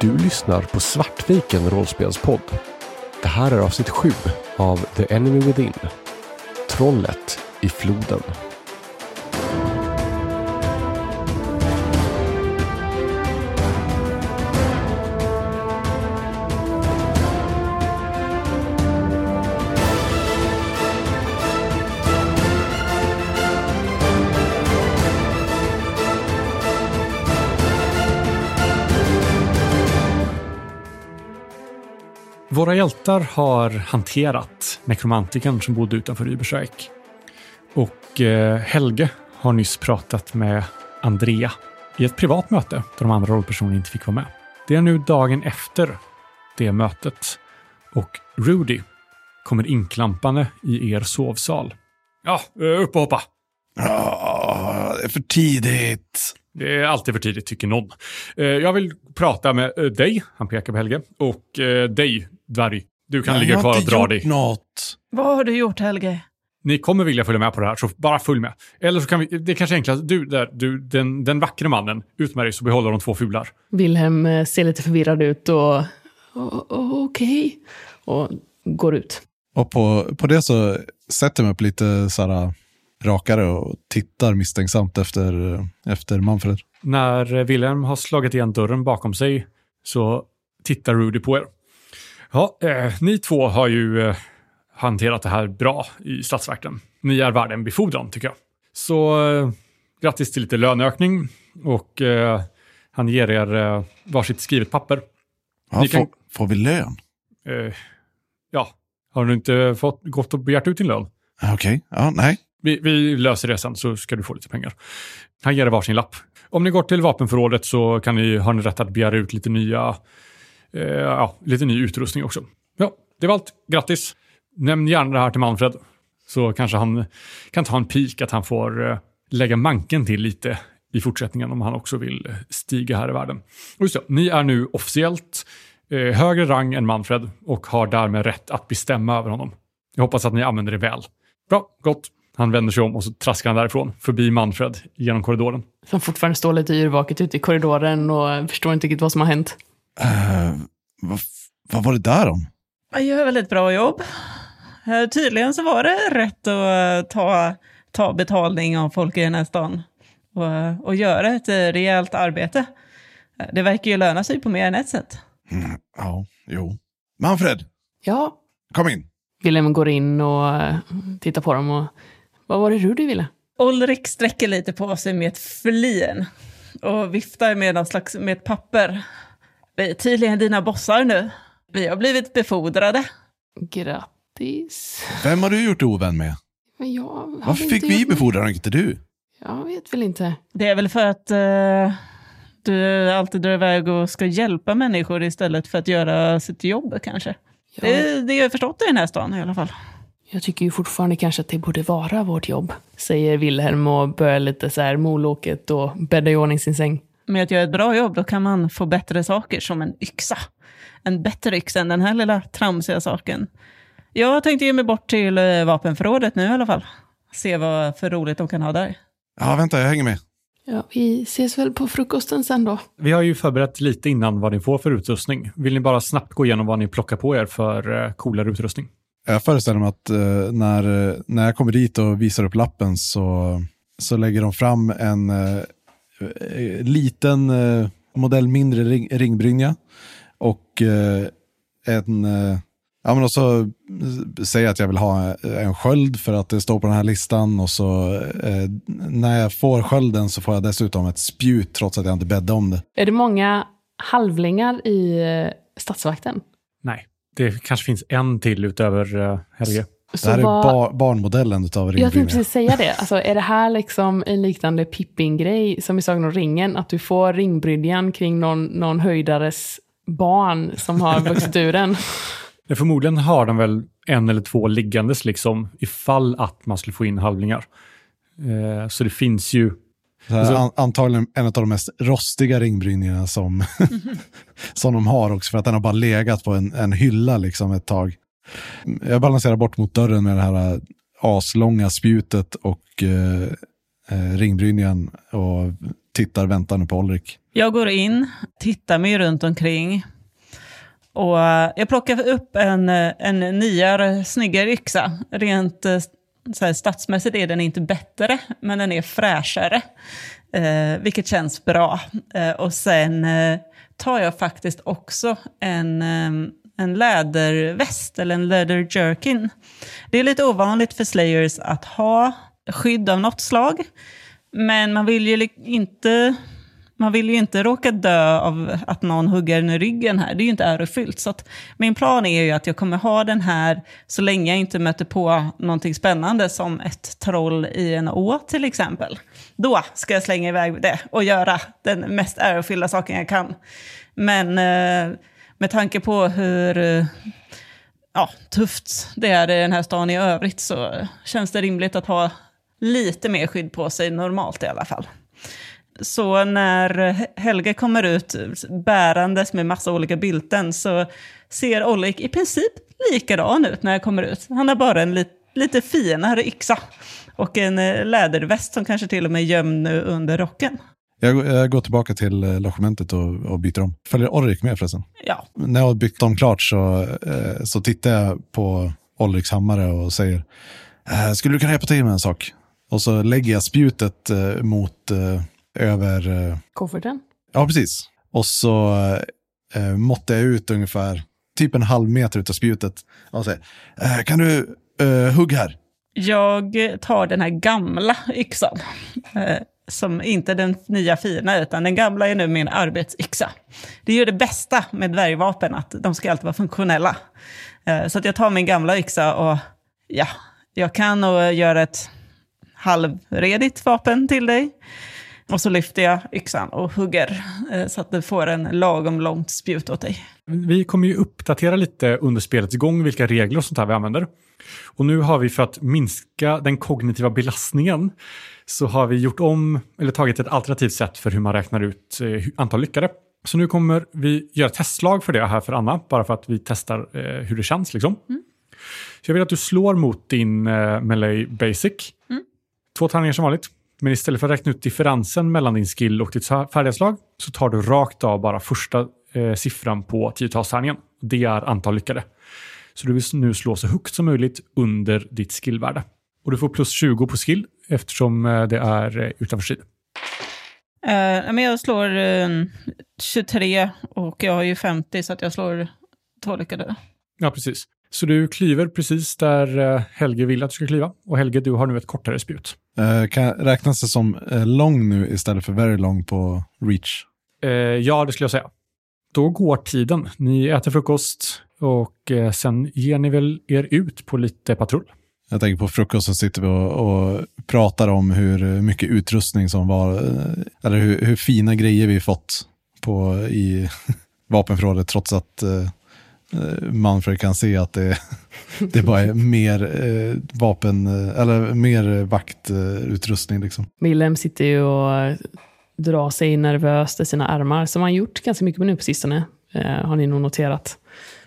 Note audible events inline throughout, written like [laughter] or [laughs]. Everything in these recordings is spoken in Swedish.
Du lyssnar på Svartviken rollspelspodd. Det här är avsnitt 7 av The Enemy Within. Trollet i floden. Hjältar har hanterat nekromantikern som bodde utanför Rybersvik. Och eh, Helge har nyss pratat med Andrea i ett privat möte där de andra rollpersonerna inte fick vara med. Det är nu dagen efter det mötet och Rudy kommer inklampande i er sovsal. Ja, eh, upp och hoppa. Ah, det är för tidigt. Det är alltid för tidigt, tycker någon. Eh, Jag vill prata med dig, han pekar på Helge, och dig, dvärg. Du kan ligga jag kvar har och dra gjort dig. något. Vad har du gjort Helge? Ni kommer vilja följa med på det här, så bara följ med. Eller så kan vi, det är kanske enklast, du där, du, den, den vackre mannen, ut med dig så behåller de två fular. Wilhelm eh, ser lite förvirrad ut och... "O- o- Okej. Och går ut. Och på, på det så sätter jag mig upp lite så här, rakare och tittar misstänksamt efter, efter Manfred. När eh, Wilhelm har slagit igen dörren bakom sig så tittar Rudy på er. Ja, eh, ni två har ju eh, hanterat det här bra i stadsvakten. Ni är värda en befordran, tycker jag. Så eh, grattis till lite löneökning och eh, han ger er eh, varsitt skrivet papper. Ja, kan- får, får vi lön? Eh, ja, har du inte fått, gått och begärt ut din lön? Ah, Okej, ja, nej. Vi, vi löser det sen så ska du få lite pengar. Han ger er varsin lapp. Om ni går till vapenförrådet så kan ni, har ni rätt att begära ut lite nya, eh, ja, lite ny utrustning också. Ja, det var allt. Grattis. Nämn gärna det här till Manfred. Så kanske han kan ta en pik att han får eh, lägga manken till lite i fortsättningen om han också vill eh, stiga här i världen. Och just det, ni är nu officiellt eh, högre rang än Manfred och har därmed rätt att bestämma över honom. Jag hoppas att ni använder det väl. Bra, gott. Han vänder sig om och så traskar han därifrån, förbi Manfred, genom korridoren. Som fortfarande står lite yrvaket ute i korridoren och förstår inte riktigt vad som har hänt. Uh, vad, vad var det där om? Jag gör väl ett bra jobb. Eh, Tydligen så var det rätt att eh, ta, ta betalning av folk i den här stan och, och göra ett rejält arbete. Det verkar ju löna sig på mer än ett sätt. Mm, ja, jo. Manfred, Ja, kom in. Wilhelm går in och tittar på dem och... Vad var det Rudy ville? Ulrik sträcker lite på sig med ett flin och viftar med, någon slags, med ett papper. Vi är tydligen dina bossar nu. Vi har blivit befordrade. Grattis. Vem har du gjort ovän med? Men jag har Varför fick vi befordran och inte du? Jag vet väl inte. Det är väl för att eh, du alltid drar iväg och ska hjälpa människor istället för att göra sitt jobb kanske. Jag, Det, det har jag förstått i den här stan i alla fall. jag tycker ju fortfarande kanske att det borde vara vårt jobb, säger Wilhelm och börjar lite så här moloket och bädda i ordning sin säng. Med att göra ett bra jobb då kan man få bättre saker som en yxa. En bättre yxa än den här lilla tramsiga saken. Jag tänkte ge mig bort till eh, vapenförrådet nu i alla fall. Se vad för roligt de kan ha där. Ja, vänta, jag hänger med. Ja, vi ses väl på frukosten sen då. Vi har ju förberett lite innan vad ni får för utrustning. Vill ni bara snabbt gå igenom vad ni plockar på er för eh, coolare utrustning? Jag föreställer mig att eh, när, när jag kommer dit och visar upp lappen så, så lägger de fram en liten eh, modell mindre ring, ringbrynja och eh, en eh, Ja, men och så eh, säger jag att jag vill ha en sköld för att det står på den här listan och så eh, när jag får skölden så får jag dessutom ett spjut trots att jag inte bäddade om det. Är det många halvlingar i eh, stadsvakten? Nej, det kanske finns en till utöver eh, Helge. Det här är bar, barnmodellen av Jag tänkte precis säga det. Alltså, är det här liksom en liknande Pippin-grej som i Sagan om ringen? Att du får ringbrydjan kring någon, någon höjdares barn som har [laughs] vuxit ur den? Förmodligen har de väl en eller två liggandes liksom ifall att man skulle få in halvlingar. Eh, så det finns ju Så här, Alltså- an, antagligen en av de mest rostiga ringbrynjorna som, [laughs] som de har också, för att den har bara legat på en, en hylla liksom ett tag. Jag balanserar bort mot dörren med det här äh, aslånga spjutet och eh, ringbrynjan och tittar väntande på Olrik. Jag går in, tittar mig runt omkring. Och jag plockar upp en, en nyare, snyggare yxa. Rent så här, stadsmässigt är den inte bättre, men den är fräschare. Eh, vilket känns bra. Eh, och sen eh, tar jag faktiskt också en, eh, en läderväst, eller en leather jerkin. Det är lite ovanligt för slayers att ha skydd av något slag. Men man vill ju inte man vill ju inte råka dö av att någon hugger en i ryggen här. Det är ju inte ärofyllt. Så att min plan är ju att jag kommer ha den här så länge jag inte möter på någonting spännande som ett troll i en å till exempel. Då ska jag slänga iväg det och göra den mest ärofyllda saken jag kan. Men eh, med tanke på hur eh, ja, tufft det är i den här stan i övrigt så känns det rimligt att ha lite mer skydd på sig normalt i alla fall. Så när Helge kommer ut bärandes med massa olika bylten så ser Olik i princip likadan ut när jag kommer ut. Han har bara en li lite finare yxa och en eh, läderväst som kanske till och med är gömd under rocken. Jag, går- jag går tillbaka till eh, logementet och, och byter om. Följer Olrik med förresten? Ja, När jag har byggt om klart så, eh, så tittar jag på Olriks hammare och säger eh, Skulle du kunna hjälpa till med en sak? Och så lägger jag spjutet eh, mot över Kofferten? Ja, precis. Och så eh, måttar jag ut ungefär typ en halv meter utav spjutet. Och säger, eh, kan du eh, hugga här? jag tar den här gamla yxan. Som inte den nya fina, utan den gamla är nu min arbetsyxa. Det är ju det bästa med dvärgvapen, att de ska alltid vara funktionella. Eh, så att jag tar min gamla yxa och ja, jag kan nog göra ett halvredigt vapen till dig. Och så lyfter jag yxan och hugger eh, så att du får en lagom långt spjut åt dig. Vi kommer ju uppdatera lite under spelets gång vilka regler och sånt här vi använder. Och nu har vi för att minska den kognitiva belastningen så har vi gjort om, eller tagit ett alternativt sätt för hur man räknar ut eh, antal lyckade. Så nu kommer vi göra testslag för det här för Anna, bara för att vi testar eh, hur det känns. Liksom. Så jag vill att du slår mot din eh, Melee Basic. Två tärningar som vanligt. Men istället för att räkna ut differensen mellan din skill och ditt färdighetslag så tar du rakt av bara första eh, siffran på tiotalstärningen. Det är antal lyckade. Så du vill nu slå så högt som möjligt under ditt skillvärde. Och du får plus 20 på skill eftersom eh, det är eh, utanför strid. Eh, men jag slår eh, 23 och jag har ju 50 så att jag slår två lyckade. Ja, precis. Så du klyver precis där eh, Helge vill att du ska kliva. Och Helge, du har nu ett kortare spjut. Eh, kan räknas det som eh, lång nu istället för very long på reach? Eh, ja, det skulle jag säga. Då går tiden. Ni äter frukost och eh, sen ger ni väl er ut på lite patrull. Jag tänker på frukost så sitter vi och, och pratar om hur mycket utrustning som var, eller hur, hur fina grejer vi fått på, i [laughs] vapenförrådet trots att Manfred kan se att det, [laughs] det bara är mer eh, vapen, eh, eller mer vaktutrustning liksom. Willem sitter ju och drar sig nervöst i sina armar, som han gjort ganska mycket nu på sistone, eh, har ni nog noterat.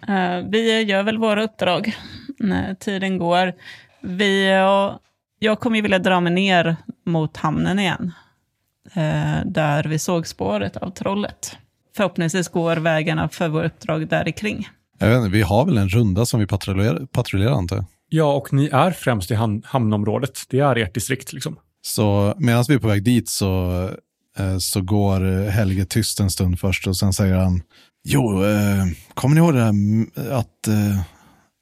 Eh, vi gör väl våra uppdrag när tiden går. Vi, och jag kommer ju vilja dra mig ner mot hamnen igen. Eh, där vi såg spåret av trollet. Förhoppningsvis går vägarna för våra uppdrag där kring. Jag vet inte, vi har väl en runda som vi patrullerar, patrullerar antar jag. Ja, och ni är främst i ham- hamnområdet. Det är ert distrikt liksom. Så medan vi är på väg dit så, eh, så går eh, Helge tyst en stund först och sen säger han Jo, eh, kommer ni ihåg det där att eh,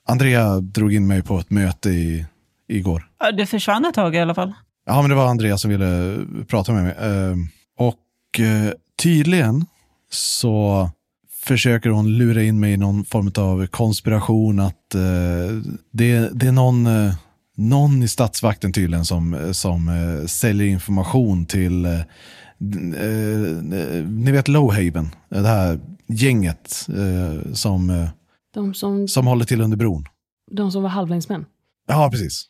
Andrea drog in mig på ett möte i, igår? Det försvann ett tag i alla fall. Ja, men det var Andrea som ville prata med mig. Eh, och eh, tydligen så försöker hon lura in mig i någon form av konspiration att eh, det, det är någon, eh, någon i statsvakten tydligen som, som eh, säljer information till eh, eh, ni vet Lowhaven, det här gänget eh, som, eh, De som, som håller till under bron. de som var halvlängdsmän. Ja, precis.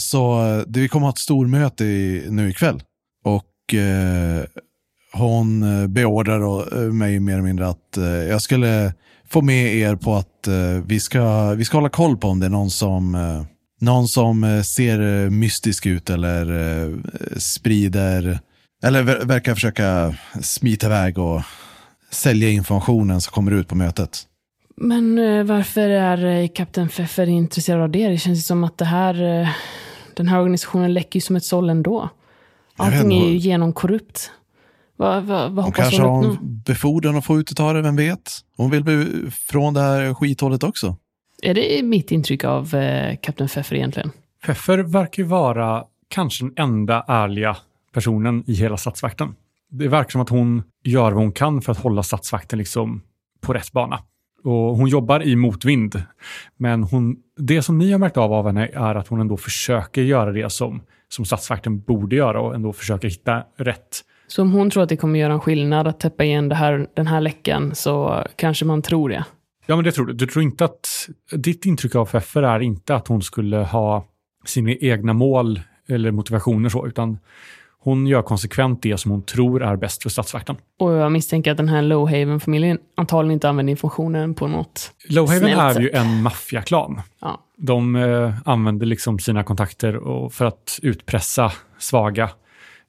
Så eh, det, vi kommer ha ett stormöte i, nu ikväll. Och eh, hon eh, beordrar eh, mig mer eller mindre att eh, jag skulle få med er på att vi, ska, vi ska hålla koll på om det är någon som, någon som ser mystisk ut eller sprider, eller ver- verkar försöka smita iväg och sälja informationen som kommer ut på mötet. Men varför är Kapten Pfeffer intresserad av det? Det känns ju som att det här, den här organisationen läcker ju som ett såll ändå. Allting är ju genomkorrupt. Vad, vad, vad Hon kanske hon har en befordran att få ut utav det, vem vet? Hon vill bli från det här skithålet också. Är det mitt intryck av eh, Kapten Pfeffer egentligen? Pfeffer verkar ju vara kanske den enda ärliga personen i hela statsvakten. Det verkar som att hon gör vad hon kan för att hålla statsvakten liksom på rätt bana. Och hon jobbar i motvind. Men hon, det som ni har märkt av av henne är att hon ändå försöker göra det som, som statsvakten borde göra och ändå försöker hitta rätt. Så om hon tror att det kommer göra en skillnad att täppa igen här, den här läckan så kanske man tror det. Ja, men det tror du. Du tror inte att... Ditt intryck av Pfeffer är inte att hon skulle ha sina egna mål eller motivationer så, utan hon gör konsekvent det som hon tror är bäst för statsvakten. Och jag misstänker att den här Lowhaven-familjen antagligen inte använder informationen på något Lowhaven är ju en maffiaklan. Ja. De eh, använder liksom sina kontakter och för att utpressa svaga,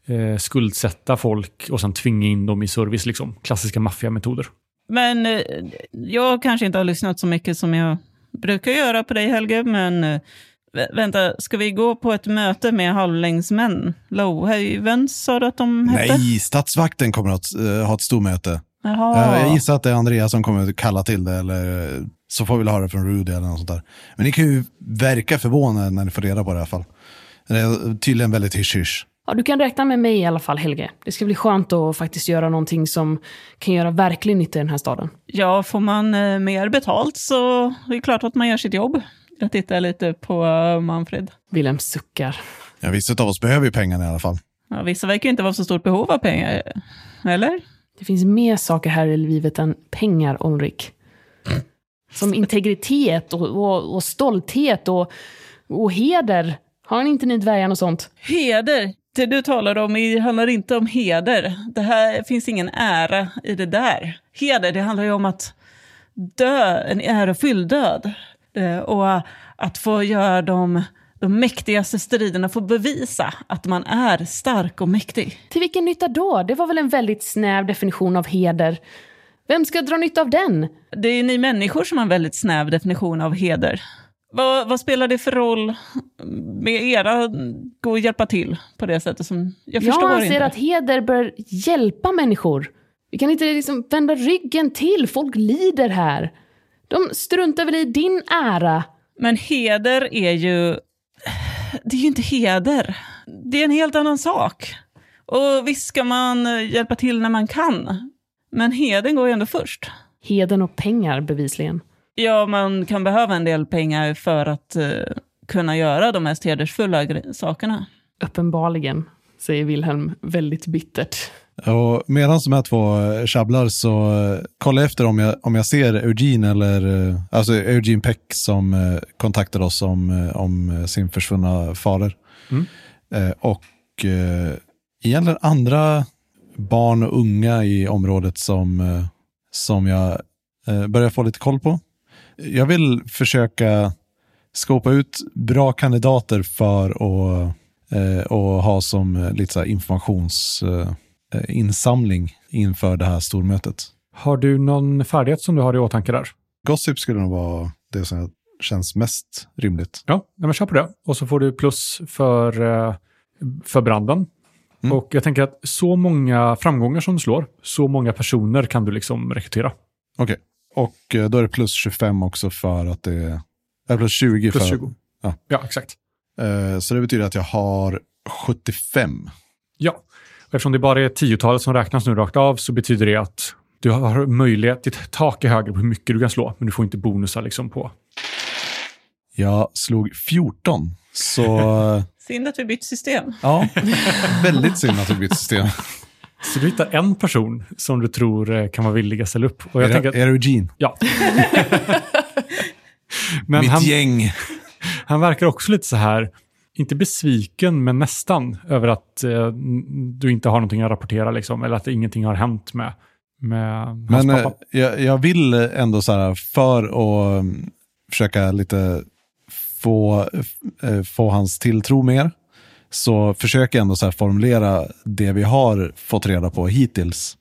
eh, skuldsätta folk och sen tvinga in dem i service. Liksom. Klassiska maffiametoder. Men eh, jag kanske inte har lyssnat så mycket som jag brukar göra på dig Helge, men eh, vä- vänta, ska vi gå på ett möte med halvlängdsmän? Lowhaven sa du att de hette? Nej, statsvakten kommer att eh, ha ett stort möte. Jaha. Eh, Jag gissar att det är Andreas som kommer att kalla till det, eller så får vi väl höra från Rudy eller något sånt där. Men ni kan ju verka förvånade när ni får reda på det i alla fall. Det är tydligen väldigt hysch-hysch. Ja, du kan räkna med mig i alla fall, Helge. Det ska bli skönt att faktiskt göra någonting som kan göra verklig nytta i den här staden. Ja, får man eh, mer betalt så är det klart att man gör sitt jobb. Jag tittar lite på eh, Manfred. Wilhelm suckar. Ja, vissa av oss behöver ju pengarna i alla fall. Ja, vissa verkar ju inte vara så stort behov av pengar, eller? Det finns mer saker här i livet än pengar, Ulrik. Som integritet och, och, och stolthet och, och heder. Har ni inte ni dvärgar något sånt? Heder, det du talar om handlar inte om heder. Det här finns ingen ära i det där. Heder, det handlar ju om att dö en ärofylld död. Eh, Och att få göra de, de mäktigaste striderna, få bevisa att man är stark och mäktig. Till vilken nytta då? Det var väl en väldigt snäv definition av heder. Vem ska dra nytta av den? Det är ni människor som har en väldigt snäv definition av heder. Vad, vad spelar det för roll med era gå och hjälpa till på det sättet som... Jag förstår jag anser inte. att heder bör hjälpa människor. Vi kan inte liksom vända ryggen till. Folk lider här. De struntar väl i din ära. Men heder är ju... Det är ju inte heder. Det är en helt annan sak. Och visst ska man hjälpa till när man kan. Men heden går ju ändå först. Heden och pengar bevisligen. Ja, man kan behöva en del pengar för att eh, kunna göra de mest hedersfulla sakerna. Uppenbarligen, säger Wilhelm väldigt bittert. Och medan de här två eh, tjabblar så eh, kolla efter om jag, om jag ser Eugene eller eh, alltså Eugene Peck som eh, kontaktar oss om, eh, om eh, sin försvunna fader. Mm. Eh, och eh, egentligen andra barn och unga i området som, eh, som jag eh, börjar få lite koll på. Jag vill försöka skopa ut bra kandidater för att eh, och ha som eh, lite så här informations... Eh, eh, inför det här stormötet. Har du någon färdighet som du har i åtanke där? Gossip skulle nog vara det som känns mest rimligt. Ja, men kör på det. Och så får du plus för, eh, för branden. Mm. Och jag tänker att så många framgångar som du slår, så många personer kan du liksom rekrytera. Okej, och eh, då är det plus 25 också för att det är... Äh, plus 20 Plus för... 20. Ja. ja, exakt. Eh, så det betyder att jag har 75. Ja, och eftersom det bara är tiotalet som räknas nu rakt av så betyder det att du har möjlighet, ditt tak är högre på hur mycket du kan slå, men du får inte bonusar liksom på. Jag slog 14. Så eh, [laughs] Synd att vi bytt system. ja, väldigt synd att vi bytt system. [laughs] Så du hittar en person som du tror eh, kan vara villig att ställa upp. Och jag är, tänker att, är det Eugene? ja. [laughs] men Mitt han, gäng. han verkar också lite så här, inte besviken, men nästan över att eh, du inte har någonting att rapportera, liksom, eller att ingenting har hänt med, med hans Men eh, pappa. jag, jag vill ändå så här för att mm, försöka lite få, eh, få hans tilltro mer så försöker jag ändå så här formulera det vi har fått reda på hittills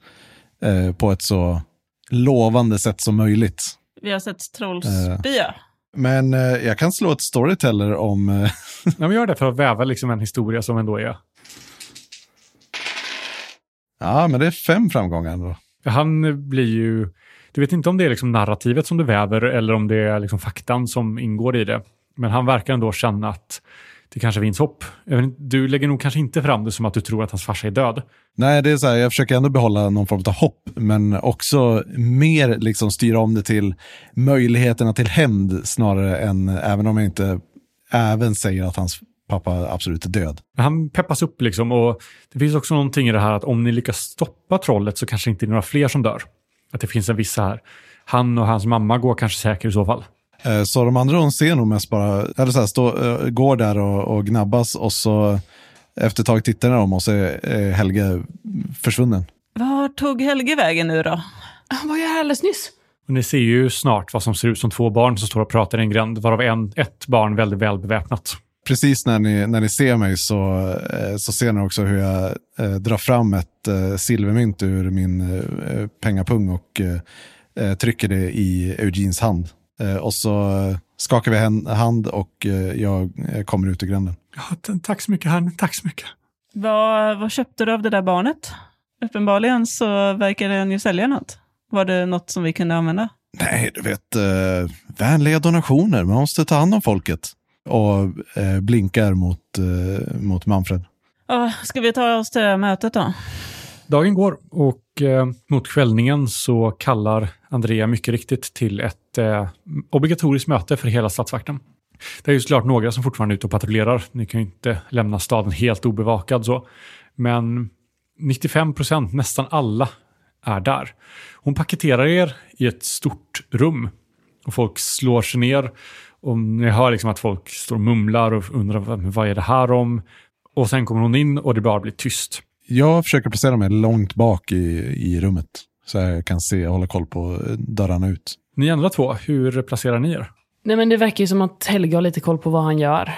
eh, på ett så lovande sätt som möjligt. Vi har sett trollspya. Men eh, jag kan slå ett storyteller om... Eh, [laughs] Ja, men gör det för att väva liksom en historia som ändå är... ja, men det är fem framgångar ändå. Han blir ju... Du vet inte om det är liksom narrativet som du väver eller om det är liksom faktan som ingår i det. Men han verkar ändå känna att det kanske finns hopp. Inte, Du lägger nog kanske inte fram det som att du tror att hans farsa är död. Nej, det är så här, jag försöker ändå behålla någon form av hopp, men också mer liksom styra om det till möjligheterna till hämnd snarare än, även om jag inte även säger att hans pappa absolut är död. Han peppas upp liksom och det finns också någonting i det här att om ni lyckas stoppa trollet så kanske inte är några fler som dör. Att det finns en viss här, han och hans mamma går kanske säker i så fall. Eh, Så de andra de ser nog mest bara, eller så här, stå, eh, går där och, och gnabbas och så efter ett tag tittar de och så är Helge försvunnen. Var tog Helge vägen nu då? Han var ju här alldeles nyss. Och ni ser ju snart vad som ser ut som två barn som står och pratar i en gränd, varav en, ett barn väldigt väl beväpnat. Precis när ni, när ni ser mig så, eh, så ser ni också hur jag eh, drar fram ett eh, silvermynt ur min eh, pengapung och eh, trycker det i Eugens hand. Eh, och så eh, skakar vi hand och eh, jag kommer ut ur gränden. Ja, tack så mycket, herrn. Tack så mycket. Vad, vad köpte du av det där barnet? Uppenbarligen så verkar den ju sälja något. Var det något som vi kunde använda? Nej, du vet, eh, vänliga donationer. Man måste ta hand om folket. Och eh, blinkar mot, eh, mot Manfred. Ja, ska vi ta oss till mötet då? Dagen går och eh, mot kvällningen så kallar Andrea mycket riktigt till ett eh, obligatoriskt möte för hela statsvakten. Det är ju såklart några som fortfarande är ute och patrullerar. Ni kan ju inte lämna staden helt obevakad så. Men 95 procent, nästan alla, är där. Hon paketerar er i ett stort rum och folk slår sig ner. Och ni hör liksom att folk står och mumlar och undrar vad- vad är det här om? Och sen kommer hon in och det bara blir tyst. Jag försöker placera mig långt bak i, i rummet. Så jag kan se och hålla koll på dörrarna ut. Ni andra två, hur placerar ni er? Nej, men det verkar ju som att Helge har lite koll på vad han gör.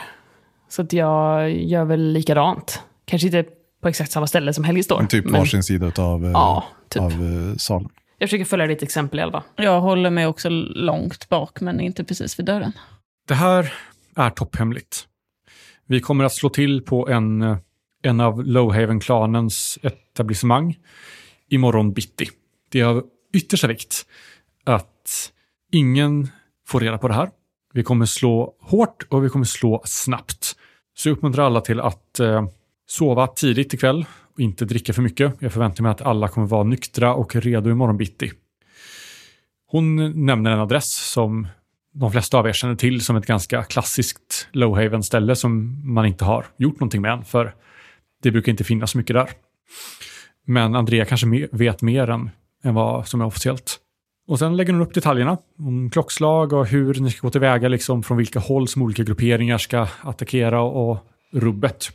Så att jag gör väl likadant. Kanske inte på exakt samma ställe som Helge står. Typ men- varsin sida av, eh, Ja, typ. av eh, salen. Jag försöker följa ditt exempel i alla fall. Jag håller mig också långt bak, men inte precis vid dörren. Det här är topphemligt. Vi kommer att slå till på en, eh, en av Lowhaven-klanens etablissemang imorgon bitti. Det är av yttersta vikt att ingen får reda på det här. Vi kommer slå hårt och vi kommer slå snabbt. Så jag uppmuntrar alla till att eh, sova tidigt ikväll och inte dricka för mycket. Jag förväntar mig att alla kommer vara nyktra och redo imorgon bitti. Hon nämner en adress som de flesta av er känner till som ett ganska klassiskt Lowhaven-ställe som man inte har gjort någonting med än, för det brukar inte finnas så mycket där. Men Andrea kanske vet mer än, än vad som är officiellt. Och sen lägger hon upp detaljerna om klockslag och hur ni ska gå tillväga, liksom från vilka håll som olika grupperingar ska attackera och rubbet.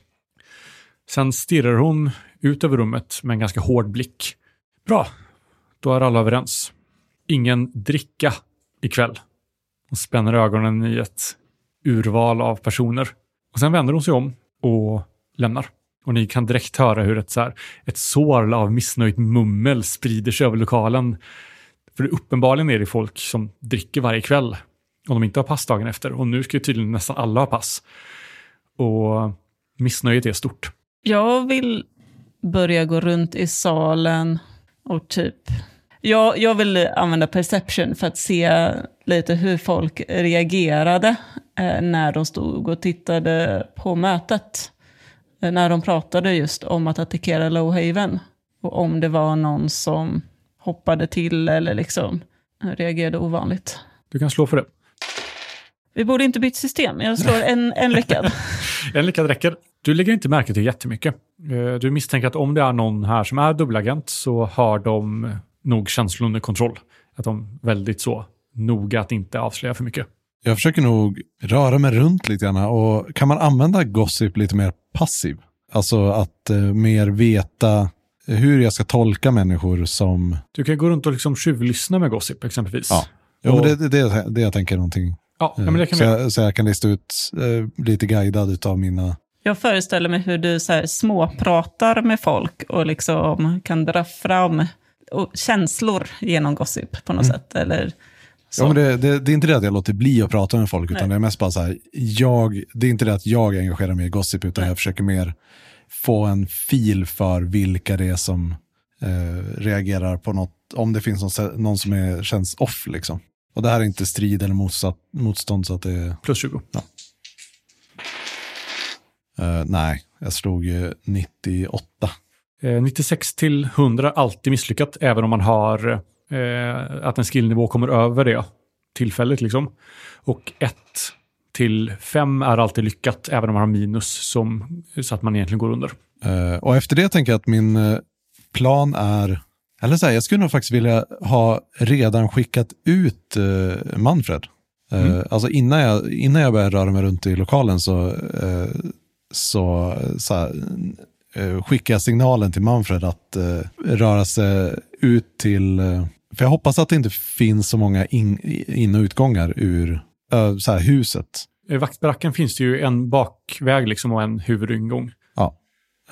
Sen stirrar hon ut över rummet med en ganska hård blick. Bra, då är alla överens. Ingen dricka ikväll. Hon spänner ögonen i ett urval av personer. Och sen vänder hon sig om och lämnar. Och ni kan direkt höra hur ett, så här, ett sorl av missnöjt mummel sprider sig över lokalen. För uppenbarligen är det folk som dricker varje kväll om de inte har pass dagen efter. Och nu ska ju tydligen nästan alla ha pass. Och missnöjet är stort. Jag vill börja gå runt i salen och typ... Jag, jag vill använda perception för att se lite hur folk reagerade eh, när de stod och tittade på mötet. När de pratade just om att attackera Lowhaven. Och om det var någon som hoppade till eller liksom reagerade ovanligt. Du kan slå för det. Vi borde inte byta system. Jag slår en, en lyckad. [laughs] En lyckad räcker. Du lägger inte märke till jättemycket. Eh, Du misstänker att om det är någon här som är dubbelagent så har de nog känslor under kontroll. Att de är väldigt så noga att inte avslöja för mycket. Jag försöker nog röra mig runt lite grann. Och kan man använda gossip lite mer passiv? Alltså att eh, mer veta hur jag ska tolka människor som... Du kan gå runt och liksom tjuvlyssna med gossip exempelvis. Ja. Jo, Och- men det är det, det, det jag tänker någonting Ja, men det kan så, jag, så jag kan lista ut, eh, lite guidad av mina... Jag föreställer mig hur du så här småpratar med folk och liksom kan dra fram känslor genom gossip på något sätt. Eller så. Ja, men det, det, det är inte det att jag låter bli att prata med folk, utan Nej. det är mest bara så här, jag, det är inte det att jag engagerar mig i gossip, utan Nej. jag försöker mer få en fil för vilka det är som eh, reagerar på något, om det finns någon, någon som är, känns off liksom. Och det här är inte strid eller motsatt, motstånd, så att det är, Plus 20. eh, nej, jag slog eh, 98. Eh, 96 till 100 alltid misslyckat, även om man har eh, att en skillnivå kommer över det tillfället. Liksom. Och 1 till 5 är alltid lyckat, även om man har minus, som, så att man egentligen går under. Eh, och efter det tänker jag att min eh, plan är, eller så här, jag skulle nog faktiskt vilja ha redan skickat ut eh, Manfred. Eh, Mm. Alltså innan jag, innan jag börjar röra mig runt i lokalen så, eh, så, så här, eh, skickar jag signalen till Manfred att eh, röra sig ut till, för jag hoppas att det inte finns så många in, in och utgångar ur så här, huset. I vaktbaracken finns det ju en bakväg liksom och en huvudingång.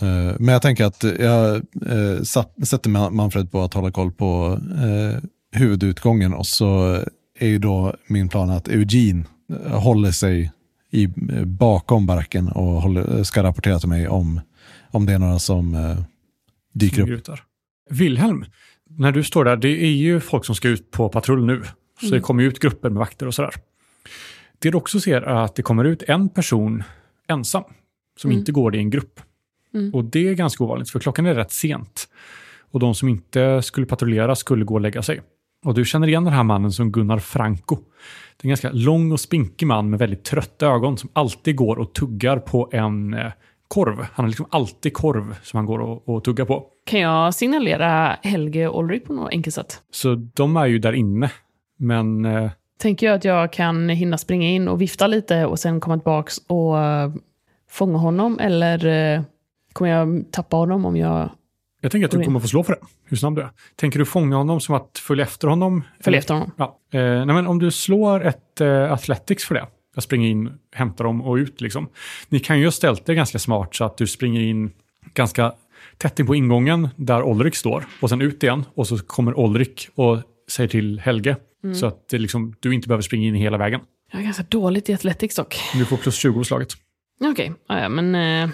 Eh, Men jag tänker att jag eh, satt, sätter Ma- Manfred på att hålla koll på eh, huvudutgången och så är ju då min plan att Eugene håller sig i, bakom baracken och håller, ska rapportera till mig om, om det är några som dyker som upp. där. Wilhelm, när du står där, det är ju folk som ska ut på patrull nu. Så det kommer ut grupper med vakter och sådär. Det du också ser är att det kommer ut en person ensam, som Mm. inte går i en grupp. Mm. Och det är ganska ovanligt, för klockan är rätt sent. Och de som inte skulle patrullera skulle gå och lägga sig. Och du känner igen den här mannen som Gunnar Franco. Det är en ganska lång och spinkig man med väldigt trötta ögon som alltid går och tuggar på en eh, korv. Han har liksom alltid korv som han går och, och tuggar på. Kan jag signalera Helge och Ulrik på något enkelt sätt? Så de är ju där inne. Men eh, Tänker jag att jag kan hinna springa in och vifta lite och sen komma tillbaka och eh, fånga honom? Eller eh, kommer jag tappa honom om jag jag tänker att du kommer få slå för det. Hur snabb du är. Tänker du fånga honom som att följa efter honom? följer efter honom? Ja. Eh, nej, men om du slår ett eh, Athletics för det. Jag springer in, hämtar dem och ut liksom. Ni kan ju ha ställt det ganska smart så att du springer in ganska tätt in på ingången där Olrik står och sen ut igen och så kommer Olrik och säger till Helge så att det liksom, du inte behöver springa in hela vägen. Jag är ganska dåligt i Athletics dock. Du får plus 20 på slaget. Okej, ja, ja, men... Eh...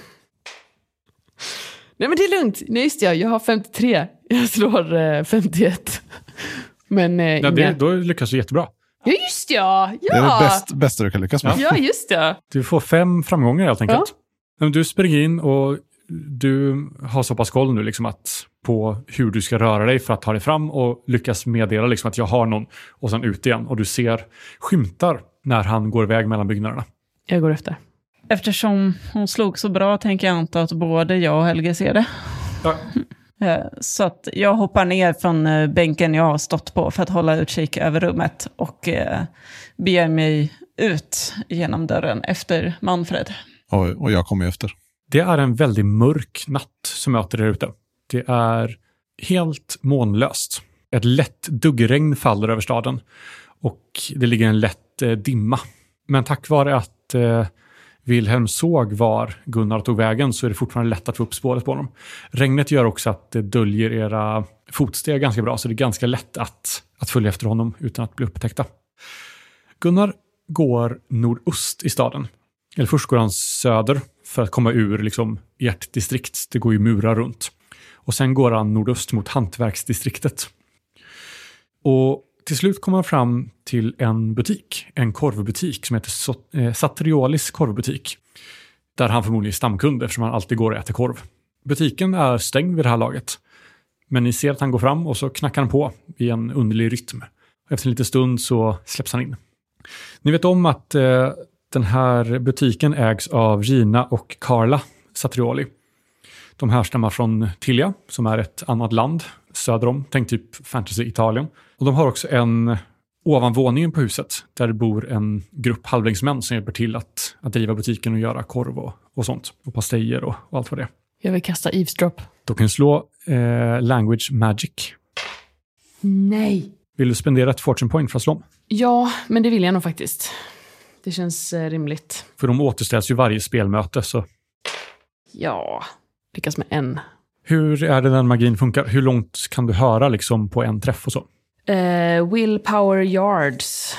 Nej men det är lugnt. Nej just ja, jag har 53. Jag slår eh, 51. [laughs] Men eh, Ja, inga... det, då lyckas du jättebra. Ja just ja! Det är det Ja! bäst, bästa du kan lyckas med. Ja just ja. Du får fem framgångar helt enkelt. Men Du springer in och du har så pass koll nu liksom att på hur du ska röra dig för att ta dig fram och lyckas meddela liksom att jag har någon och sen ut igen. Och du ser skymtar när han går iväg mellan byggnaderna. Jag går efter. Eftersom hon slog så bra tänker jag anta att både jag och Helge ser det. Ja. Eh, Så att jag hoppar ner från eh, bänken jag har stått på för att hålla utkik över rummet och eh, beger mig ut genom dörren efter Manfred. Och, jag kommer efter. Det är en väldigt mörk natt som möter er ute. Det är helt månlöst. Ett lätt duggregn faller över staden och det ligger en lätt dimma. Men tack vare att eh, Wilhelm såg var Gunnar tog vägen så är det fortfarande lätt att få upp spåret på honom. Regnet gör också att det döljer era fotsteg ganska bra så det är ganska lätt att, att följa efter honom utan att bli upptäckta. Gunnar går nordost i staden. Eller först går han söder för att komma ur liksom, ert distrikt. Det går ju murar runt. Och sen går han nordöst mot hantverksdistriktet. Och till slut kommer han fram till en butik, en korvbutik som heter eh, Satriolis korvbutik. Där han förmodligen är stamkund eftersom han alltid går och äter korv. Butiken är stängd vid det här laget. Men ni ser att han går fram och så knackar han på i en underlig rytm. Efter en liten stund så släpps han in. Ni vet om att eh, den här butiken ägs av Gina och Carla Satrioli. De härstammar från Tilja, som är ett annat land söder om, tänk typ fantasy-Italien. Och de har också en ovanvåningen på huset där det bor en grupp halvlängdsmän som hjälper till att, att driva butiken och göra korv och, och sånt. Och pastejer och, och allt vad det är. Jag vill kasta eavesdrop. Då kan du slå eh, language magic. Nej. Vill du spendera ett fortune point för att slå om? Ja, men det vill jag nog faktiskt. Det känns eh, rimligt. För de återställs ju varje spelmöte. Så Ja, lyckas med en. Hur är det den magin funkar? Hur långt kan du höra liksom på en träff och så? Eh, willpower yards.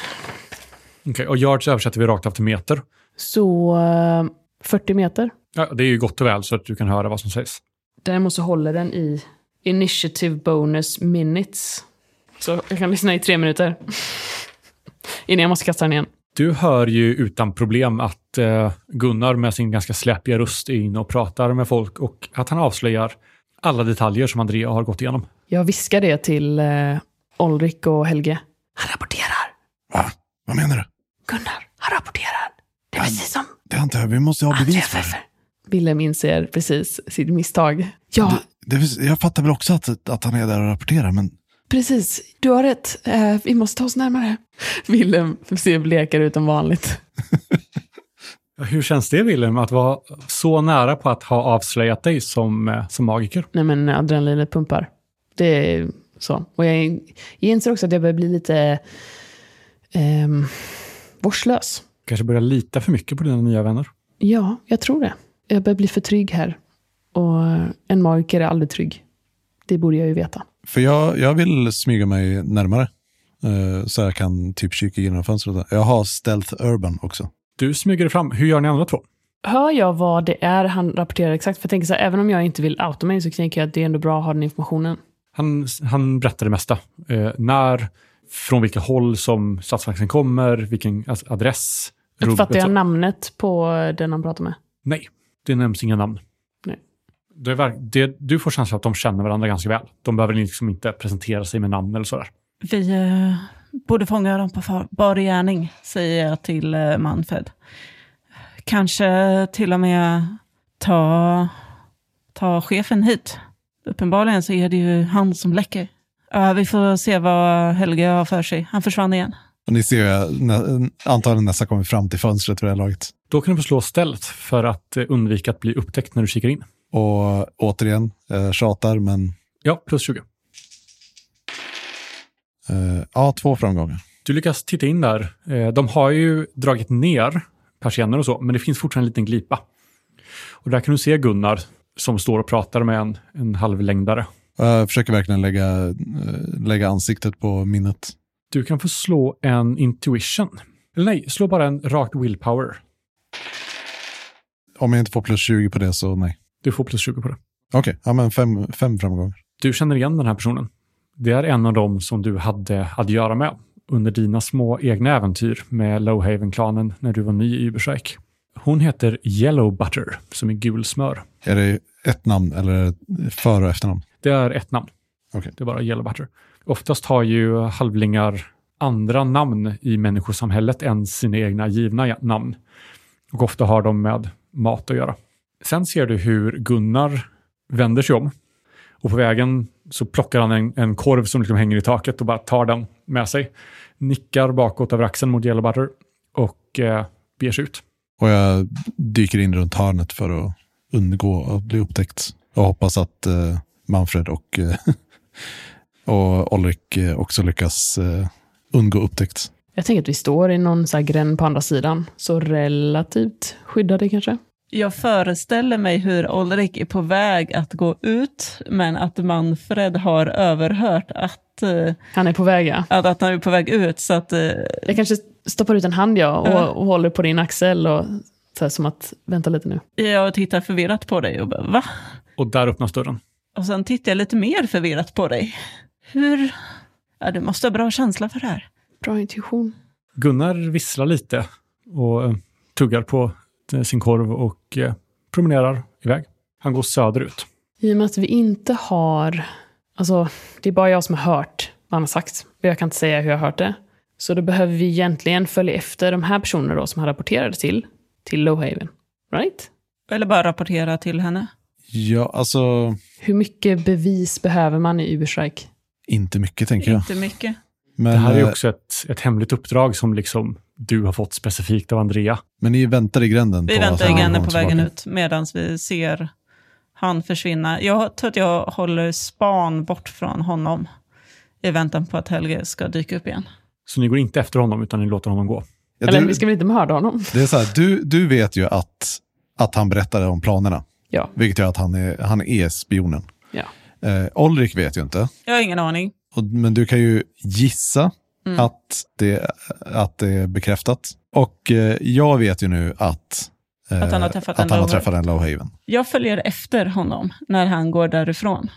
Okej, och yards översätter vi rakt av till meter. Så eh, 40 meter. Ja, det är ju gott och väl så att du kan höra vad som sägs. Däremot så håller den i initiative bonus minutes. Så jag kan lyssna i tre minuter. [laughs] Innan jag måste kasta den igen. Du hör ju utan problem att eh, Gunnar med sin ganska släpiga röst är inne och pratar med folk och att han avslöjar alla detaljer som Andrea har gått igenom. Jag viskar det till eh, Olrik och Helge. Han rapporterar. Va? Vad menar du? Gunnar, han rapporterar. Det är precis som Det inte jag. Vi måste ha bevis för det. Willem inser precis sitt misstag. Ja, det. det. Jag fattar väl också att, att han är där och rapporterar, men precis. Du har rätt. Eh, vi måste ta oss närmare. Willem ser blekare ut än vanligt. [laughs] Hur känns det Willem, att vara så nära på att ha avslöjat dig som, eh, som magiker? Nej men adrenalinet pumpar. Det är så. Och jag, jag inser också att jag börjar bli lite ehm, vårdslös. Kanske börjar lita för mycket på dina nya vänner? Ja, jag tror det. Jag börjar bli för trygg här. Och en magiker är aldrig trygg. Det borde jag ju veta. för jag, jag vill smyga mig närmare. eh, så jag kan typ kika genom fönstret. Jag har stealth urban också. Du smyger fram. Hur gör ni andra två? Hör jag vad det är han rapporterar exakt? För jag tänker så här, även om jag inte vill outa mig så tänker jag att det är ändå bra att ha den informationen. Han, han berättar det mesta. Eh, när, från vilka håll som statsmakten kommer, vilken alltså, adress. Uppfattar jag namnet på den han pratar med? Nej, det nämns inga namn. Nej. Det är, det, du får känslan att de känner varandra ganska väl. De behöver liksom inte presentera sig med namn eller sådär. Vi eh, borde fånga dem på bar gärning, säger jag till eh, Manfred. Kanske till och med ta, ta chefen hit. Uppenbarligen så är det ju han som läcker. Ja, vi får se vad Helge har för sig. Han försvann igen. Och ni ser ju nä, antagligen nästan kommer fram till fönstret vid det här laget. Då kan du få slå ställt för att eh, undvika att bli upptäckt när du kikar in. Och återigen, eh, tjatar, men Ja, plus 20. Eh, ja, två framgångar. Du lyckas titta in där. Eh, De har ju dragit ner persienner och så, men det finns fortfarande en liten glipa. Och där kan du se Gunnar som står och pratar med en, en halvlängdare. Jag försöker verkligen lägga, eh, lägga ansiktet på minnet. Du kan få slå en intuition. Eller nej, slå bara en rakt willpower. Om jag inte får plus 20 på det så nej. Du får plus 20 på det. Okej, ja men fem, fem framgångar. Du känner igen den här personen. Det är en av dem som du hade att göra med under dina små egna äventyr med Lowhaven-klanen när du var ny i Uberstrike. Hon heter Yellow Butter, som är gul smör. Är det ett namn eller för och efternamn? Det är ett namn. Okej. Det är bara Yellow Butter. Oftast har ju halvlingar andra namn i människosamhället än sina egna givna namn. Och ofta har de med mat att göra. Sen ser du hur Gunnar vänder sig om. Och på vägen så plockar han en, en korv som liksom hänger i taket och bara tar den med sig. Nickar bakåt över axeln mot Yellow Butter och eh, beger sig ut. Och jag dyker in runt hörnet för att undgå att bli upptäckt. Och hoppas att eh, Manfred och, eh, [laughs] och Ulrik eh, också lyckas eh, undgå upptäckt. Jag tänker att vi står i någon så här gränd på andra sidan. Så relativt skyddade kanske. Jag föreställer mig hur Ulrik är på väg att gå ut, men att Manfred har överhört att, eh, Han är på väg ja. att, att han är på väg ut. Så att, eh, Jag kanske stoppar ut en hand ja och, Ja. och håller på din axel och så här, som att vänta lite nu. jag tittar förvirrat på dig och bara, va? Och där öppnas dörren. Och sen tittar jag lite mer förvirrat på dig. Hur? Ja, du måste ha bra känsla för det här. Bra intuition. Gunnar visslar lite och eh, tuggar på sin korv och eh, promenerar iväg. Han går söderut. I och med att vi inte har... Alltså, det är bara jag som har hört vad han har sagt. Och jag kan inte säga hur jag har hört det. Så då behöver vi egentligen följa efter de här personerna då som han rapporterade till, till Lowhaven. Right? Eller bara rapportera till henne. Ja, alltså Hur mycket bevis behöver man i Uberstrike? inte mycket tänker jag. Inte mycket. Men, Det här är eh, också ett, ett hemligt uppdrag som liksom du har fått specifikt av Andrea. men ni väntar i gränden? Vi på väntar igen kommer på vägen tillbaka. ut medan vi ser han försvinna. Jag tror att jag håller span bort från honom i väntan på att Helge ska dyka upp igen. Så ni går inte efter honom utan ni låter honom gå. Ja, Eller du, vi ska väl inte mörda honom? Det är så här, du, du vet ju att, att han berättade om planerna. Ja. Vilket gör att han är, han är spionen. ja. Eh, Olrik vet ju inte. Jag har ingen aning. Och, men du kan ju gissa Mm. att, det, att det är bekräftat. Och eh, jag vet ju nu att, eh, Att han har träffat att en han har träffat en Lowhaven. Jag följer efter honom när han går därifrån.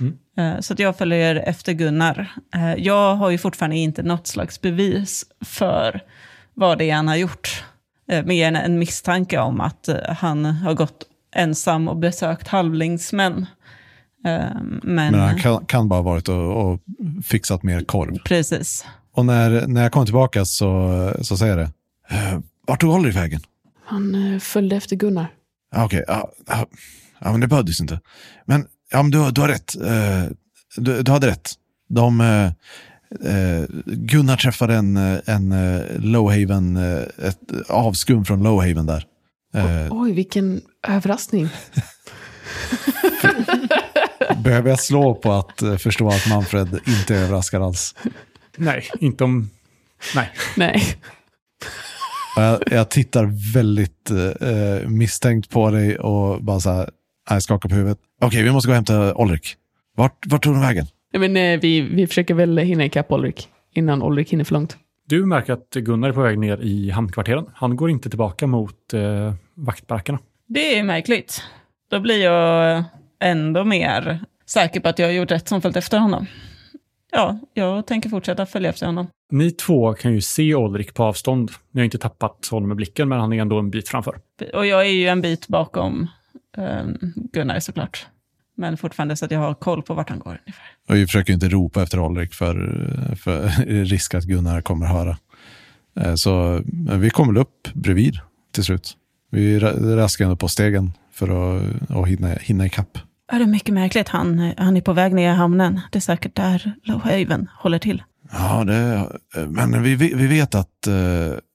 Mm. Eh, Så att jag följer efter Gunnar. Eh, Jag har ju fortfarande inte något slags bevis för vad det är han har gjort. Eh, Mer än en misstanke om att eh, han har gått ensam och besökt halvlingsmän. Eh, Men, Men han kan, kan bara ha varit och, och fixat mer korv. precis. Och när, när jag kommer tillbaka så, så säger jag det. Eh, vart tog Olrik vägen? Han eh, följde efter Gunnar. Ja, Okej, ja, ja, ja, men det behövdes inte. Men, ja, men du, du har rätt. Eh, du, du hade rätt. De, eh, Gunnar träffade en, en Lowhaven, ett avskum från Lowhaven där. Oj, vilken överraskning. [laughs] behöver jag slå på att eh, förstå att Manfred inte överraskar alls? Nej, inte om... Nej. Nej. Jag, jag tittar väldigt eh, misstänkt på dig och bara så här, jag skakar på huvudet. Okej, vi måste gå och hämta Olrik. Vart, vart tog de vägen? Nej, Men, eh, vi, vi försöker väl hinna ikapp Ulrik innan Ulrik hinner för långt. Du märker att Gunnar är på väg ner i hamnkvarteren. Han går inte tillbaka mot eh, vaktbarackerna. Det är märkligt. Då blir jag ändå mer säker på att jag har gjort rätt som följt efter honom. Ja, jag tänker fortsätta följa efter honom. Ni två kan ju se Olrik på avstånd. Ni har inte tappat honom med blicken, men han är ändå en bit framför. Och jag är ju en bit bakom eh, Gunnar såklart. Men fortfarande så att jag har koll på vart han går ungefär. Och vi försöker inte ropa efter Olrik för, för [laughs] risk att Gunnar kommer höra. Eh, Så men vi kommer upp bredvid till slut. Vi ra- raskar ändå på stegen för att, att hinna, hinna ikapp. Ja, det är mycket märkligt. Han, han är på väg ner i hamnen. Det är säkert där Lowhaven håller till. Ja, det, men vi, vi vet att eh,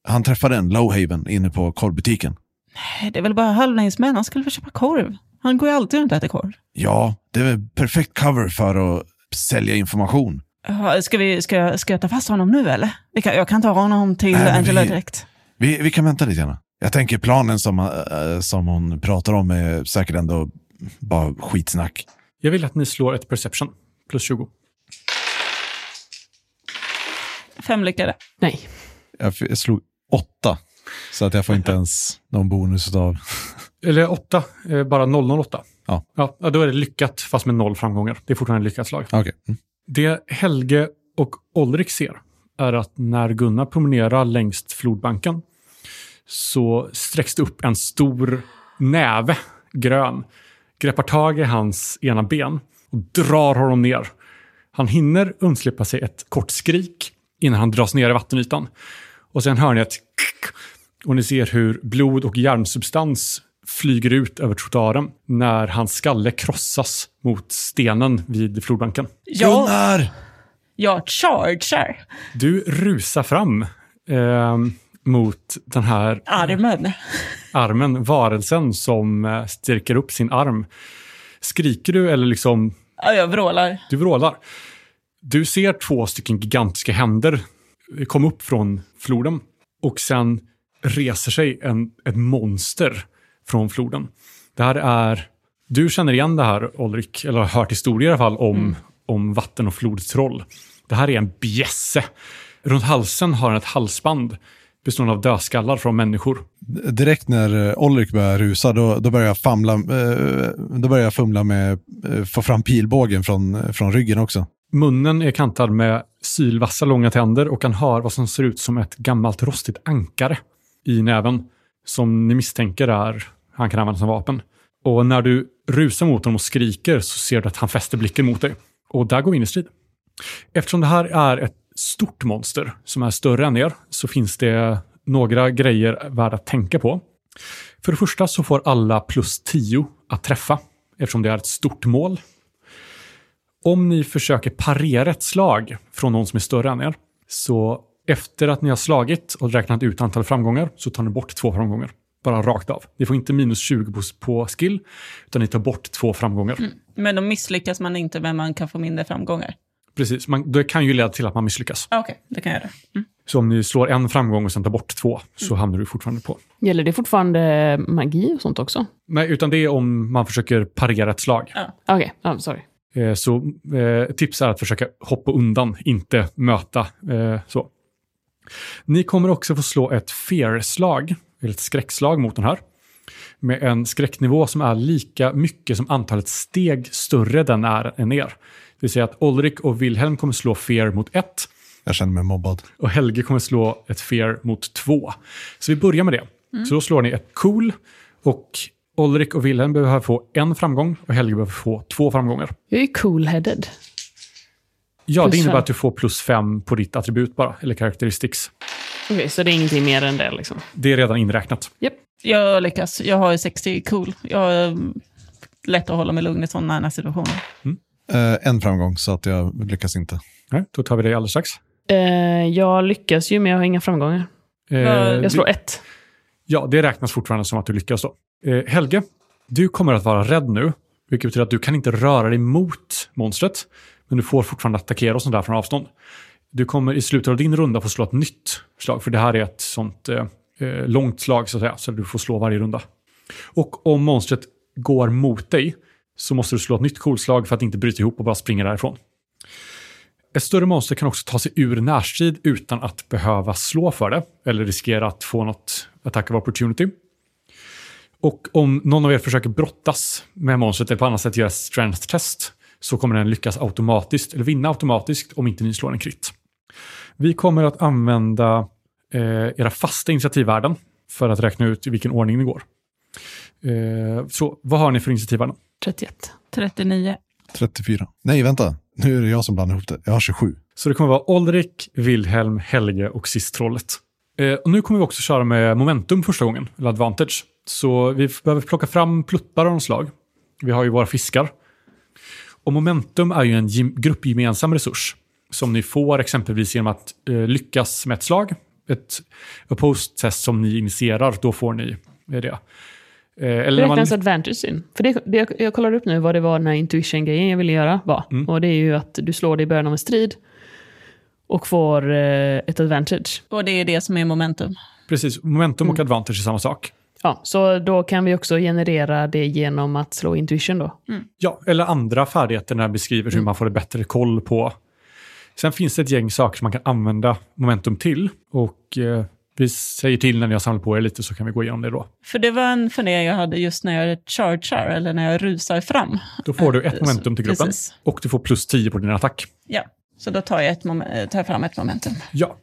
han träffade en Lowhaven inne på korvbutiken. Det är väl bara halvlängdsmän. Han skulle väl köpa korv. Han går ju alltid runt och äter korv. Ja, det är väl perfekt cover för att sälja information. Ja, Ska, vi, ska, ska jag ta fast honom nu eller? Kan, jag kan ta honom till Nej, Angela vi- direkt. Vi, vi kan vänta lite grann. Jag tänker planen som, eh, som hon pratar om är säkert ändå bara skitsnack. Jag vill att ni slår ett perception, plus 20. Fem lyckade. Nej. Jag, jag slog åtta, så att jag får inte ens någon bonus av. Eller 8, eh, bara 008. Ja. ja. ja, Då är det lyckat, fast med noll framgångar. Det är fortfarande ett lyckat slag. Okej. Mm. Det Helge och Olrik ser är att när Gunnar promenerar längs flodbanken så sträcks det upp en stor näve, grön, greppar tag i hans ena ben och drar honom ner. Han hinner undslippa sig ett kort skrik innan han dras ner i vattenytan. Och sen hör ni ett och ni ser hur blod och järnsubstans flyger ut över trottoaren när hans skalle krossas mot stenen vid flodbanken. Jag, Gunnar! jag chargear Du rusar fram eh, mot den här armen. armen, varelsen som eh, sträcker upp sin arm. Skriker du eller liksom, Ja, jag vrålar. du vrålar. Du ser två stycken gigantiska händer komma upp från floden och sen reser sig en, ett monster från floden. Det här är, du känner igen det här Ulrik, eller har hört historier i alla fall om, om vatten och flodtroll. Det här är en bjässe. Runt halsen har han ett halsband bestående av dödskallar från människor. Direkt när eh, Olrik börjar rusa, då, då börjar jag famla, eh, då börjar jag fumla med eh, få fram pilbågen från, från ryggen också. Munnen är kantad med sylvassa långa tänder och han har vad som ser ut som ett gammalt rostigt ankare i näven som ni misstänker är han kan använda som vapen. Och när du rusar mot honom och skriker så ser du att han fäster blicken mot dig. Och där går vi in i strid. Eftersom det här är ett stort monster som är större än er så finns det några grejer värda att tänka på. För det första så får alla plus 10 att träffa eftersom det är ett stort mål. Om ni försöker parera ett slag från någon som är större än er, så efter att ni har slagit och räknat ut antal framgångar så tar ni bort två framgångar. Bara rakt av. Ni får inte minus 20 på, på skill, utan ni tar bort två framgångar. Mm. Men då misslyckas man inte, men man kan få mindre framgångar. Precis, man, det kan ju leda till att man misslyckas. Ah, Okej, det kan jag göra. Så om ni slår en framgång och sen tar bort två så hamnar du fortfarande på. Gäller det fortfarande magi och sånt också? Nej, utan det är om man försöker parera ett slag. Okej, okay. sorry. Eh, Så eh, tips är att försöka hoppa undan, inte möta. Eh, så. Ni kommer också få slå ett fear-slag, eller ett skräckslag mot den här. Med en skräcknivå som är lika mycket som antalet steg större den är än er. Det vill säga att Ulrik och Wilhelm kommer slå fear mot ett Jag känner mig mobbad. och Helge kommer slå ett fear mot två. Så vi börjar med det. Så då slår ni ett cool och Ulrik och Wilhelm behöver få en framgång och Helge behöver få två framgångar. Jag är cool-headed. Ja, det Plus innebär fem. att du får plus fem på ditt attribut bara, eller characteristics. Okej, så det är ingenting mer än det liksom? Det är redan inräknat. Japp. Jag lyckas. Jag har ju 60 cool. Jag är lätt att hålla mig lugn i sådana här situationer. Eh, en framgång, så att jag lyckas inte. Nej, då tar vi det alldeles strax. Eh, jag lyckas ju, men jag har inga framgångar. Eh, Jag slår det, ett. ja, det räknas fortfarande som att du lyckas då. Eh, Helge, du kommer att vara rädd nu, vilket betyder att du kan inte röra dig mot monstret, men du får fortfarande attackera och sånt där från avstånd. Du kommer i slutet av din runda få slå ett nytt slag, för det här är ett sånt eh, långt slag så att säga, så du får slå varje runda. Och om monstret går mot dig så måste du slå ett nytt coolslag för att inte bryta ihop och bara springa därifrån. Ett större monster kan också ta sig ur närstrid utan att behöva slå för det eller riskera att få något attack of opportunity. Och om någon av er försöker brottas med monstret eller på annat sätt göra ett strength test så kommer den lyckas automatiskt, eller vinna automatiskt om inte ni slår en krit. Vi kommer att använda eh, era fasta initiativvärden för att räkna ut i vilken ordning ni går. Eh, så vad har ni för initiativvärden? 31. 39. 34. Nej, vänta. Nu är det jag som blandar ihop det. Jag har 27. Så det kommer vara Olrik, Wilhelm, Helge och sist trollet. Eh, och nu kommer vi också köra med momentum första gången, eller advantage. Så vi behöver plocka fram pluttar av något slag. Vi har ju våra fiskar. Och momentum är ju en gem- gruppgemensam resurs som ni får exempelvis genom att eh, lyckas med ett slag. Ett opposed test som ni initierar, då får ni det. Eh, eller man, Räknas advantage in? För det, det, jag, jag kollar upp nu vad det var den här intuition-grejen jag ville göra var. Mm. Och det är ju att du slår det i början av en strid och får eh, ett advantage. Och det är det som är momentum. precis, momentum och advantage är samma sak. Ja, så då kan vi också generera det genom att slå intuition då. Ja, eller andra färdigheter när det beskriver hur man får ett bättre koll på. Sen finns det ett gäng saker som man kan använda momentum till. Och eh, vi säger till när ni har samlat på er lite så kan vi gå igenom det då. För det var en fundering jag hade just när jag chargear, eller när jag rusar fram. Då får du ett Eh, momentum till gruppen precis. och du får plus 10 på din attack. Ja, så då tar jag, ett eh, tar jag fram ett momentum. Ja.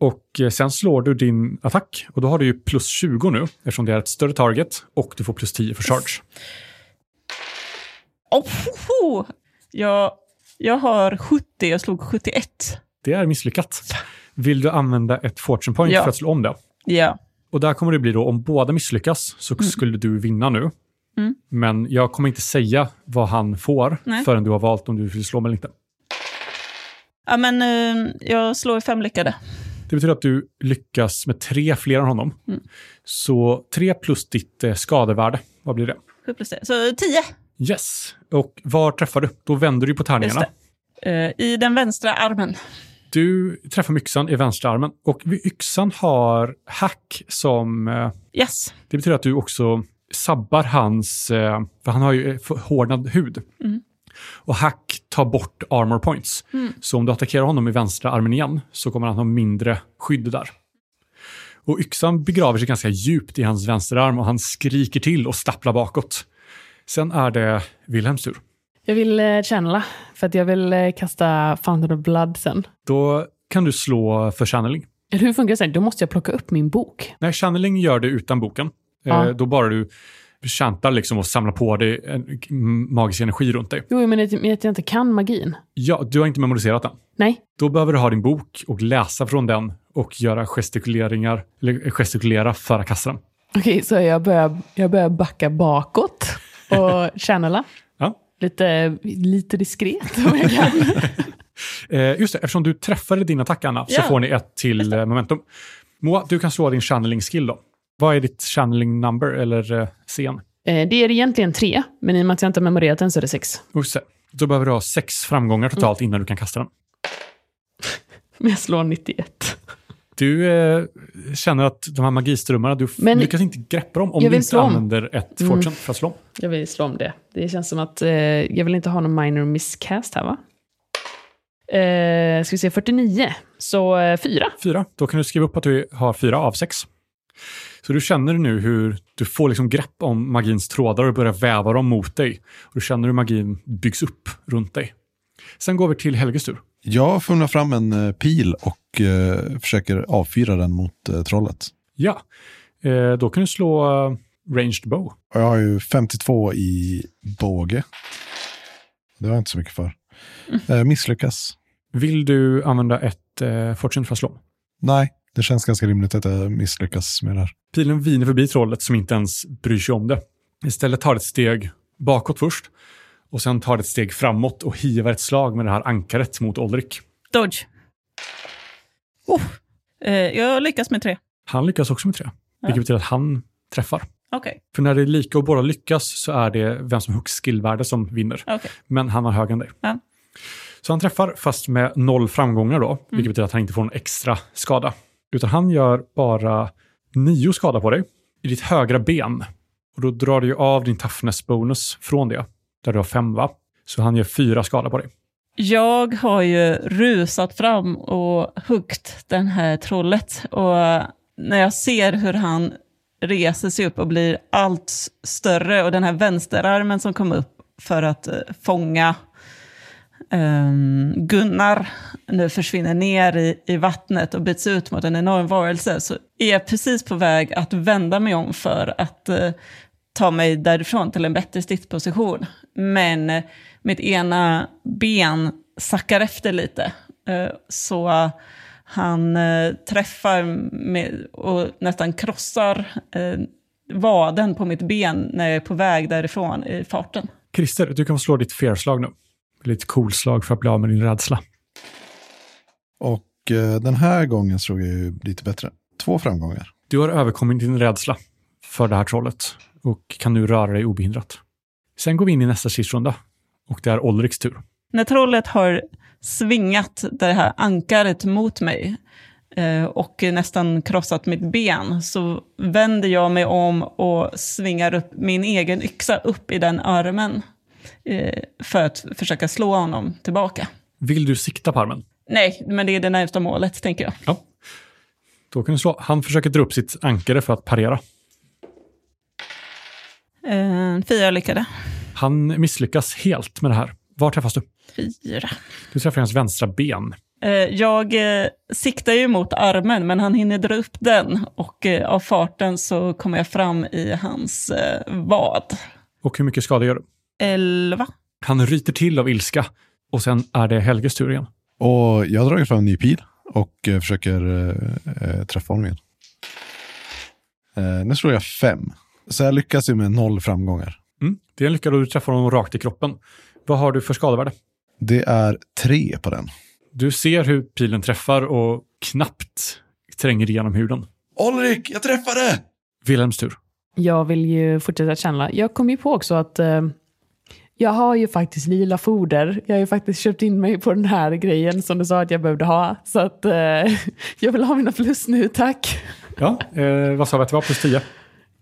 Och eh, sen slår du din attack och då har du ju plus 20 nu eftersom det är ett större target och du får plus 10 för charge. Oh, ho, ho. Jag, jag har 70, jag slog 71. Det är misslyckat. Vill du använda ett fortune point Ja. för att slå om det? Ja, Och där kommer det bli då, om båda misslyckas så skulle du vinna nu. Mm. Men jag kommer inte säga vad han får Nej. förrän du har valt om du vill slå mig eller inte. ja men eh, jag slår fem lyckade. Det betyder att du lyckas med tre fler än honom. Mm. Så tre plus ditt eh, skadevärde, vad blir det? 7 plus det. Så 10 Yes. Och var träffar du? Då vänder du på tärningarna. eh, i den vänstra armen. Du träffar med yxan i vänstra armen. Och yxan har hack som... Eh, Yes. det betyder att du också sabbar hans... Eh, för han har ju förhårdnad hud. Mm. Och hack tar bort armor points. Mm. Så om du attackerar honom i vänstra armen igen så kommer han ha mindre skydd där. Och yxan begraver sig ganska djupt i hans vänsterarm och han skriker till och stapplar bakåt. Sen är det Wilhelms tur. Jag vill eh, channela, för att jag vill eh, kasta Fountain of Blood sen. Då kan du slå för channeling. Hur funkar det sen? Då måste jag plocka upp min bok. Nej, channeling gör det utan boken. Ja. Eh, då bara du chantar liksom och samlar på dig en magisk energi runt dig. Jo, men att jag inte kan magin. Ja, du har inte memoriserat den. Nej. Då behöver du ha din bok och läsa från den och göra gestikuleringar, eller gestikulera för att kasta den. Okej, så jag börjar, jag börjar backa bakåt och channela. Ja. Lite, lite diskret om jag kan. [laughs] Eh, just det, eftersom du träffade din attack, Anna, så Ja. får ni ett till eh, momentum. Moa, du kan slå din channeling skill då. Vad är ditt channeling number eller eh, scen? Eh, Det är egentligen tre, men i och med att jag inte har memorerat den så är det sex. Just det. Då behöver du ha sex framgångar totalt innan du kan kasta den. [laughs] Men jag slår 91. Du eh, känner att de här magiströmmarna, du Men- lyckas inte greppa dem om du inte om. använder ett Mm. fortune för att slå om. Jag vill slå om det. Det känns som att eh, jag vill inte ha någon minor miscast här va? Eh, ska vi se, 49. Så eh, 4. Fyra, då kan du skriva upp att du har fyra av sex. Så du känner nu hur du får liksom grepp om magins trådar och börjar väva dem mot dig. Och du känner hur magin byggs upp runt dig. Sen går vi till Helges tur. Jag fumlar fram en eh, pil och eh, försöker avfyra den mot eh, trollet. Ja, eh, då kan du slå ranged bow. Och jag har ju 52 i båge. Det har jag inte så mycket för. Misslyckas. Vill du använda ett eh, fortune för att slå? Nej, det känns ganska rimligt att jag misslyckas med det här. Pilen viner förbi trollet som inte ens bryr sig om det. Istället tar ett steg bakåt först och sen tar ett steg framåt och hivar ett slag med det här ankaret mot Olrik. Dodge. Oh. Eh, jag lyckas med tre. Han lyckas också med tre, vilket betyder att han träffar. Okej. För när det är lika och båda lyckas så är det vem som har högst skillvärde som vinner. okej. Men han har högre än dig. Ja. Så han träffar fast med noll framgångar då, vilket betyder att han inte får någon extra skada. Utan han gör bara nio skada på dig i ditt högra ben. Och då drar du ju av din toughness bonus från det, där du har fem va? Så han gör fyra skada på dig. Jag har ju rusat fram och huggt den här trollet. Och när jag ser hur han reser sig upp och blir allt större och den här vänsterarmen som kom upp för att eh, fånga um, Gunnar nu försvinner ner i, i vattnet och byts ut mot en enorm varelse så är jag precis på väg att vända mig om för att uh, ta mig därifrån till en bättre stridsposition. Men eh, mitt ena ben sackar efter lite. Eh, så han eh, träffar med, och nästan krossar vaden på mitt ben när jag är på väg därifrån i farten. Christer, du kan få slå ditt fear-slag nu. Lite cool slag för att bli av med din rädsla. Och den här gången slog jag ju lite bättre. Två framgångar. Du har överkommit din rädsla för det här trollet och kan nu röra dig obehindrat. Sen går vi in i nästa stridsrunda och det är Olriks tur. När trollet har svingat det här ankaret mot mig eh, och nästan krossat mitt ben så vänder jag mig om och svingar upp min egen yxa upp i den armen eh, för att försöka slå honom tillbaka. Vill du sikta på armen? Nej, men det är det närmsta målet, tänker jag. Ja. Då kan du slå. Han försöker dra upp sitt ankare för att parera. Eh, fyra lyckade. Han misslyckas helt med det här. Var träffas du? Fyra. Du träffar hans vänstra ben. Eh, jag eh, siktar ju mot armen, men han hinner dra upp den och eh, av farten så kommer jag fram i hans eh, vad. Och hur mycket skada gör du? Elva. Han ryter till av ilska och sen är det Helges tur igen. Och jag dragit fram en ny pil och eh, försöker eh, träffa honom igen. Eh, nu slår jag fem. Så jag lyckas ju med noll framgångar. Mm. Det är en lycka då du träffar honom rakt i kroppen. Vad har du för skadevärde? Det är tre på den. Du ser hur pilen träffar och knappt tränger igenom huden. Olrik, jag träffade! Wilhelms tur. Jag vill ju fortsätta känna. Jag kom ju på också att eh, jag har ju faktiskt lila foder. Jag har ju faktiskt köpt in mig på den här grejen som du sa att jag behövde ha. Så att eh, [laughs] jag vill ha mina plus nu, tack. Ja, eh, vad sa vi att det var? Plus 10?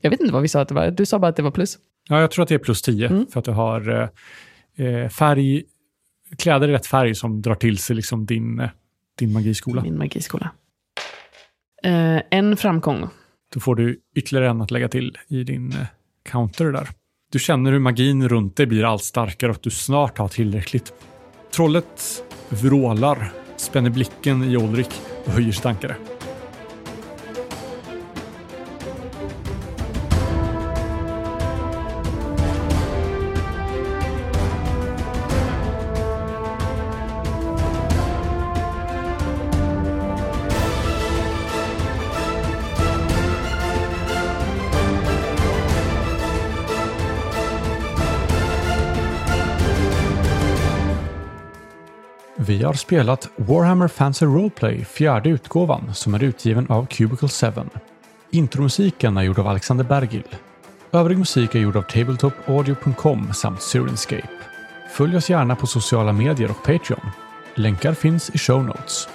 Jag vet inte vad vi sa att det var. Du sa bara att det var plus. Ja, jag tror att det är plus 10 Mm. för att du har eh, eh, färg, kläder i rätt färg som drar till sig liksom din, eh, din magiskola. Min magiskola. Eh, en framgång. Då får du ytterligare en att lägga till i din eh, counter där. Du känner hur magin runt dig blir allt starkare och att du snart har tillräckligt. Trollet vrålar, spänner blicken i Ulrik och höjer sitt ankare. Vi har spelat Warhammer Fantasy Roleplay, fjärde utgåvan, som är utgiven av Cubicle 7. Intromusiken är gjord av Alexander Bergil. Övrig musik är gjord av tabletopaudio.com samt Syrinscape. Följ oss gärna på sociala medier och Patreon. Länkar finns i show notes.